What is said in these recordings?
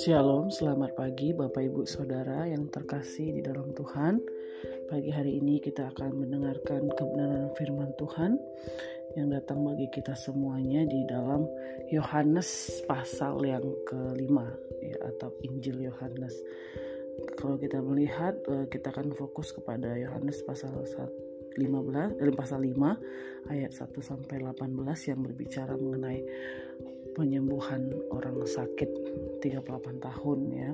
Shalom, selamat pagi Bapak Ibu Saudara yang terkasih di dalam Tuhan. Pagi hari ini kita akan mendengarkan kebenaran firman Tuhan yang datang bagi kita semuanya di dalam Yohanes pasal yang kelima ya, atau Injil Yohanes. Kalau kita melihat eh, kita akan fokus kepada Yohanes pasal 15 dalam pasal 5 ayat 1 sampai 18 yang berbicara mengenai penyembuhan orang sakit 38 tahun ya.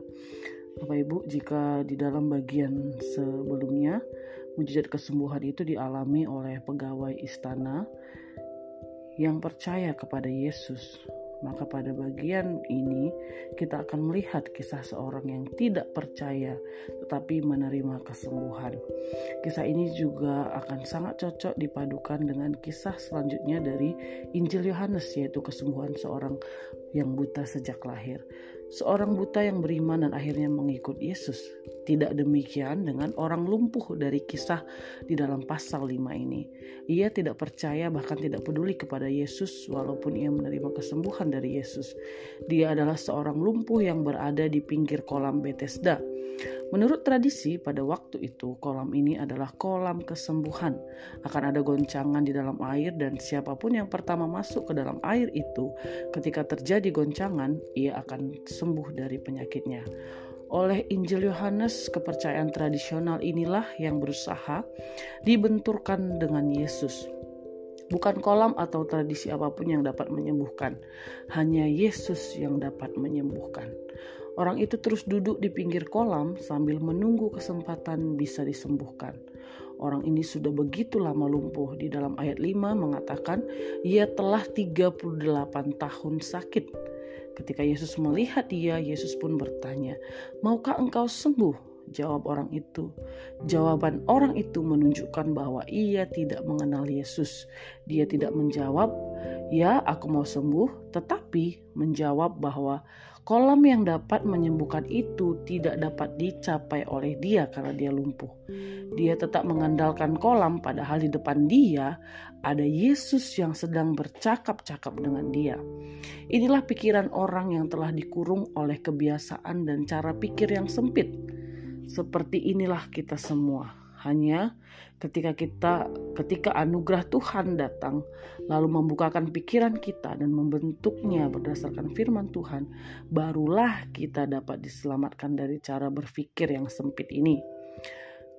Bapak Ibu, jika di dalam bagian sebelumnya mujizat kesembuhan itu dialami oleh pegawai istana yang percaya kepada Yesus, maka pada bagian ini kita akan melihat kisah seorang yang tidak percaya tetapi menerima kesembuhan. Kisah ini juga akan sangat cocok dipadukan dengan kisah selanjutnya dari Injil Yohanes yaitu kesembuhan seorang yang buta sejak lahir. Seorang buta yang beriman dan akhirnya mengikut Yesus. Tidak demikian dengan orang lumpuh dari kisah di dalam pasal 5 ini. Ia tidak percaya bahkan tidak peduli kepada Yesus walaupun ia menerima kesembuhan dari Yesus. Dia adalah seorang lumpuh yang berada di pinggir kolam Bethesda Menurut tradisi, pada waktu itu kolam ini adalah kolam kesembuhan. Akan ada goncangan di dalam air dan siapa pun yang pertama masuk ke dalam air itu, ketika terjadi goncangan, ia akan sembuh dari penyakitnya. Oleh Injil Yohanes, kepercayaan tradisional inilah yang berusaha dibenturkan dengan Yesus. Bukan kolam atau tradisi apa pun yang dapat menyembuhkan, hanya Yesus yang dapat menyembuhkan. Orang itu terus duduk di pinggir kolam sambil menunggu kesempatan bisa disembuhkan. Orang ini sudah begitu lama lumpuh. Di dalam ayat 5 mengatakan ia telah 38 tahun sakit. Ketika Yesus melihat dia, Yesus pun bertanya, "Maukah engkau sembuh?" Jawab orang itu. Jawaban orang itu menunjukkan bahwa ia tidak mengenal Yesus. Dia tidak menjawab, "Ya, aku mau sembuh," tetapi menjawab bahwa kolam yang dapat menyembuhkan itu tidak dapat dicapai oleh dia karena dia lumpuh. Dia tetap mengandalkan kolam, padahal di depan dia ada Yesus yang sedang bercakap-cakap dengan dia. Inilah pikiran orang yang telah dikurung oleh kebiasaan dan cara pikir yang sempit seperti inilah kita semua. Hanya ketika kita ketika anugerah Tuhan datang lalu membukakan pikiran kita dan membentuknya berdasarkan firman Tuhan, barulah kita dapat diselamatkan dari cara berpikir yang sempit ini.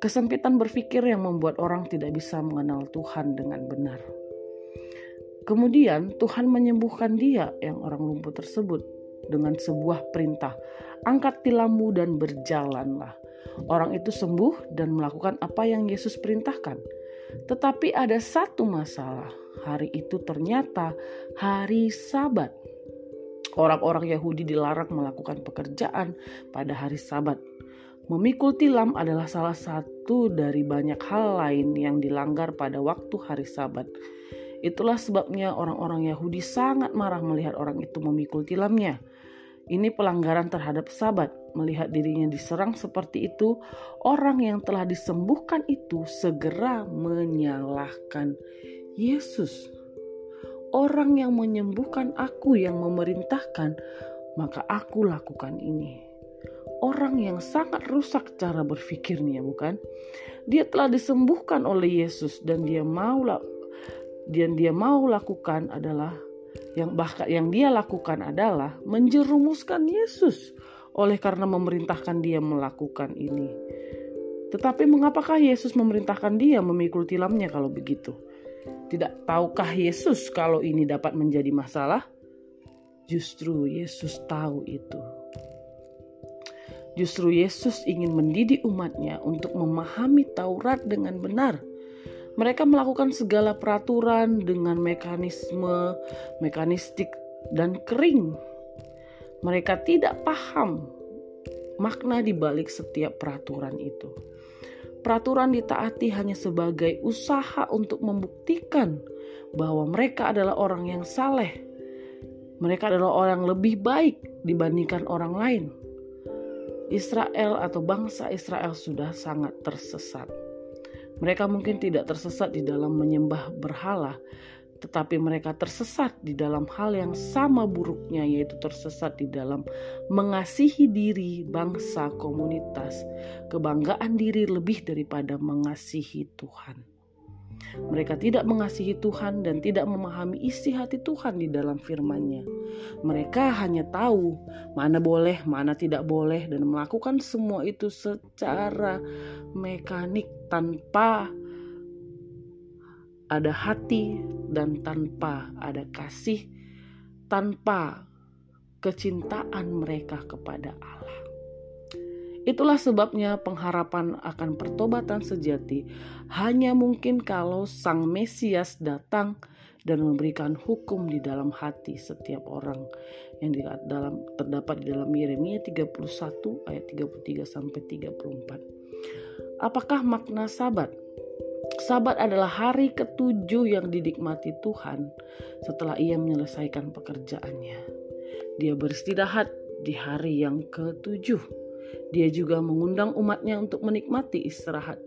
Kesempitan berpikir yang membuat orang tidak bisa mengenal Tuhan dengan benar. Kemudian Tuhan menyembuhkan dia yang orang lumpuh tersebut dengan sebuah perintah, angkat tilammu dan berjalanlah. Orang itu sembuh dan melakukan apa yang Yesus perintahkan. Tetapi ada satu masalah. Hari itu ternyata hari Sabat. Orang-orang Yahudi dilarang melakukan pekerjaan pada hari Sabat. Memikul tilam adalah salah satu dari banyak hal lain yang dilanggar pada waktu hari Sabat. Itulah sebabnya orang-orang Yahudi sangat marah melihat orang itu memikul tilamnya. Ini pelanggaran terhadap sabat. Melihat dirinya diserang seperti itu, orang yang telah disembuhkan itu segera menyalahkan Yesus. Orang yang menyembuhkan aku yang memerintahkan, maka aku lakukan ini. Orang yang sangat rusak cara berpikirnya, bukan? Dia telah disembuhkan oleh Yesus dan dia mau dan dia mau lakukan adalah yang bahkan yang dia lakukan adalah menjerumuskan Yesus oleh karena memerintahkan dia melakukan ini. Tetapi mengapakah Yesus memerintahkan dia memikul tilamnya kalau begitu? Tidak tahukah Yesus kalau ini dapat menjadi masalah? Justru Yesus tahu itu. Justru Yesus ingin mendidik umatnya untuk memahami Taurat dengan benar mereka melakukan segala peraturan dengan mekanisme mekanistik dan kering. Mereka tidak paham makna di balik setiap peraturan itu. Peraturan ditaati hanya sebagai usaha untuk membuktikan bahwa mereka adalah orang yang saleh. Mereka adalah orang lebih baik dibandingkan orang lain. Israel atau bangsa Israel sudah sangat tersesat. Mereka mungkin tidak tersesat di dalam menyembah berhala, tetapi mereka tersesat di dalam hal yang sama buruknya, yaitu tersesat di dalam mengasihi diri, bangsa, komunitas, kebanggaan diri lebih daripada mengasihi Tuhan. Mereka tidak mengasihi Tuhan dan tidak memahami isi hati Tuhan di dalam firman-Nya. Mereka hanya tahu mana boleh, mana tidak boleh dan melakukan semua itu secara mekanik tanpa ada hati dan tanpa ada kasih, tanpa kecintaan mereka kepada Allah. Itulah sebabnya pengharapan akan pertobatan sejati hanya mungkin kalau Sang Mesias datang dan memberikan hukum di dalam hati setiap orang yang di dalam terdapat di dalam Yeremia 31 ayat 33 sampai 34. Apakah makna sabat? Sabat adalah hari ketujuh yang didikmati Tuhan setelah ia menyelesaikan pekerjaannya. Dia beristirahat di hari yang ketujuh. Dia juga mengundang umatnya untuk menikmati istirahat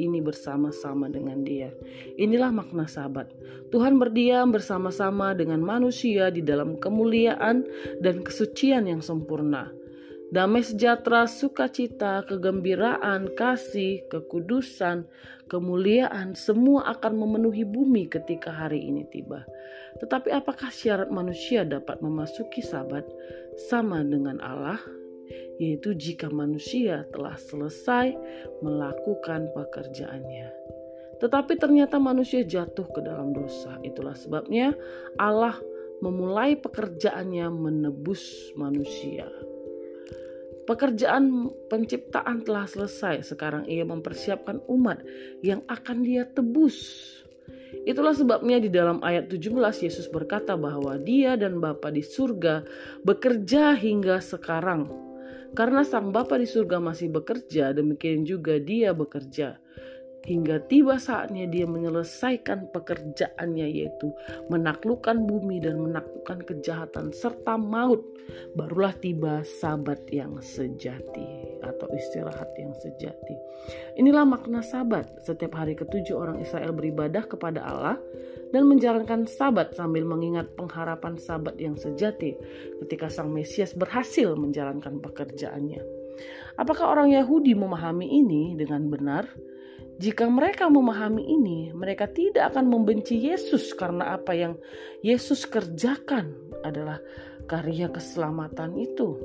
ini bersama-sama dengan dia. Inilah makna sabat. Tuhan berdiam bersama-sama dengan manusia di dalam kemuliaan dan kesucian yang sempurna damai sejahtera, sukacita, kegembiraan, kasih, kekudusan, kemuliaan, semua akan memenuhi bumi ketika hari ini tiba. Tetapi apakah syarat manusia dapat memasuki sabat sama dengan Allah? Yaitu jika manusia telah selesai melakukan pekerjaannya. Tetapi ternyata manusia jatuh ke dalam dosa. Itulah sebabnya Allah memulai pekerjaannya menebus manusia. Pekerjaan penciptaan telah selesai. Sekarang ia mempersiapkan umat yang akan dia tebus. Itulah sebabnya di dalam ayat 17 Yesus berkata bahwa dia dan Bapa di surga bekerja hingga sekarang. Karena sang Bapa di surga masih bekerja, demikian juga dia bekerja hingga tiba saatnya dia menyelesaikan pekerjaannya yaitu menaklukkan bumi dan menaklukkan kejahatan serta maut. Barulah tiba sabat yang sejati atau istirahat yang sejati. Inilah makna sabat. Setiap hari ketujuh orang Israel beribadah kepada Allah dan menjalankan sabat sambil mengingat pengharapan sabat yang sejati ketika sang Mesias berhasil menjalankan pekerjaannya. Apakah orang Yahudi memahami ini dengan benar jika mereka memahami ini, mereka tidak akan membenci Yesus karena apa yang Yesus kerjakan adalah karya keselamatan itu.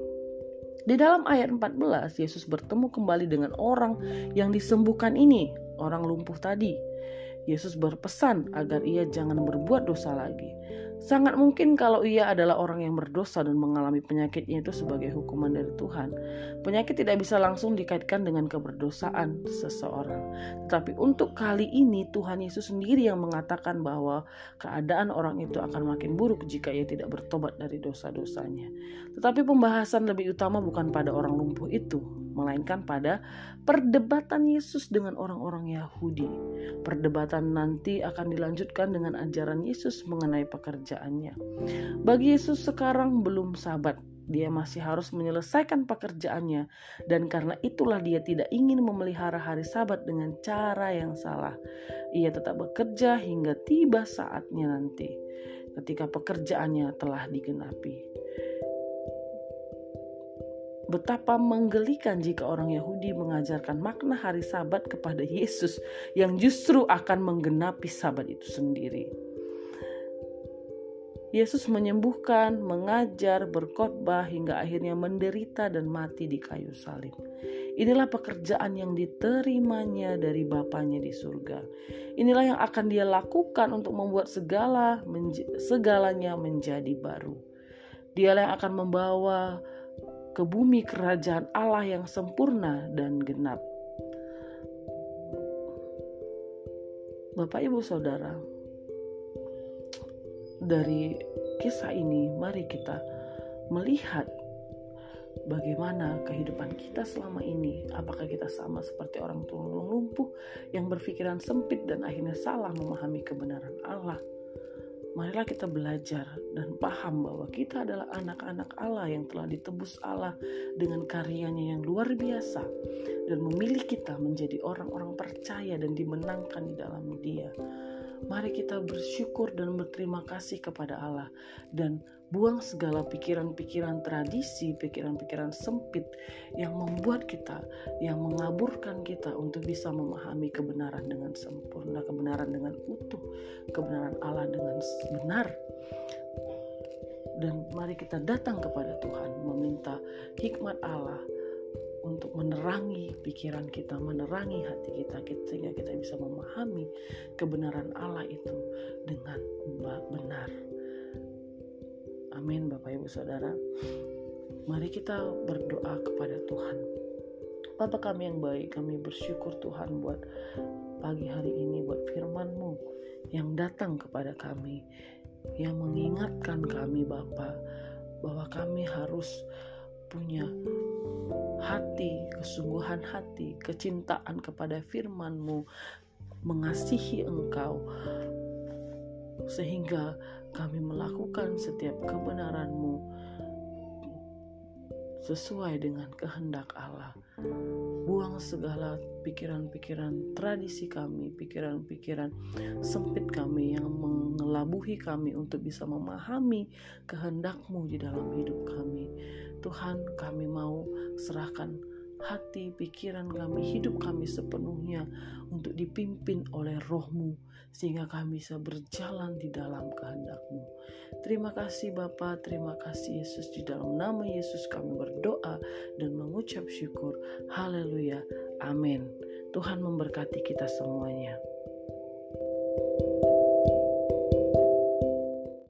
Di dalam ayat 14, Yesus bertemu kembali dengan orang yang disembuhkan ini, orang lumpuh tadi. Yesus berpesan agar ia jangan berbuat dosa lagi. Sangat mungkin kalau ia adalah orang yang berdosa dan mengalami penyakitnya itu sebagai hukuman dari Tuhan. Penyakit tidak bisa langsung dikaitkan dengan keberdosaan seseorang. Tetapi untuk kali ini Tuhan Yesus sendiri yang mengatakan bahwa keadaan orang itu akan makin buruk jika ia tidak bertobat dari dosa-dosanya. Tetapi pembahasan lebih utama bukan pada orang lumpuh itu, melainkan pada perdebatan Yesus dengan orang-orang Yahudi. Perdebatan nanti akan dilanjutkan dengan ajaran Yesus mengenai pekerjaan pekerjaannya. Bagi Yesus sekarang belum sabat, dia masih harus menyelesaikan pekerjaannya, dan karena itulah dia tidak ingin memelihara hari Sabat dengan cara yang salah. Ia tetap bekerja hingga tiba saatnya nanti, ketika pekerjaannya telah digenapi. Betapa menggelikan jika orang Yahudi mengajarkan makna hari Sabat kepada Yesus yang justru akan menggenapi Sabat itu sendiri. Yesus menyembuhkan, mengajar, berkhotbah hingga akhirnya menderita dan mati di kayu salib. Inilah pekerjaan yang diterimanya dari Bapaknya di surga. Inilah yang akan dia lakukan untuk membuat segala segalanya menjadi baru. Dialah yang akan membawa ke bumi kerajaan Allah yang sempurna dan genap. Bapak, ibu, saudara, dari kisah ini, mari kita melihat bagaimana kehidupan kita selama ini. Apakah kita sama seperti orang tulung lumpuh yang berpikiran sempit dan akhirnya salah memahami kebenaran Allah? Marilah kita belajar dan paham bahwa kita adalah anak-anak Allah yang telah ditebus Allah dengan karyanya yang luar biasa dan memilih kita menjadi orang-orang percaya dan dimenangkan di dalam Dia. Mari kita bersyukur dan berterima kasih kepada Allah dan buang segala pikiran-pikiran tradisi, pikiran-pikiran sempit yang membuat kita, yang mengaburkan kita untuk bisa memahami kebenaran dengan sempurna, kebenaran dengan utuh, kebenaran Allah dengan benar. Dan mari kita datang kepada Tuhan meminta hikmat Allah untuk menerangi pikiran kita, menerangi hati kita, sehingga kita bisa memahami kebenaran Allah itu dengan benar. Amin, Bapak Ibu Saudara. Mari kita berdoa kepada Tuhan. Bapak kami yang baik, kami bersyukur Tuhan buat pagi hari ini, buat firman-Mu yang datang kepada kami, yang mengingatkan kami Bapak, bahwa kami harus punya hati, kesungguhan hati, kecintaan kepada firman-Mu, mengasihi Engkau, sehingga kami melakukan setiap kebenaran-Mu sesuai dengan kehendak Allah. Buang segala pikiran-pikiran tradisi kami, pikiran-pikiran sempit kami yang mengelabuhi kami untuk bisa memahami kehendak-Mu di dalam hidup kami. Tuhan, kami mau serahkan hati, pikiran kami, hidup kami sepenuhnya untuk dipimpin oleh rohmu sehingga kami bisa berjalan di dalam kehendakmu. Terima kasih Bapa, terima kasih Yesus di dalam nama Yesus kami berdoa dan mengucap syukur. Haleluya. Amin. Tuhan memberkati kita semuanya. thank you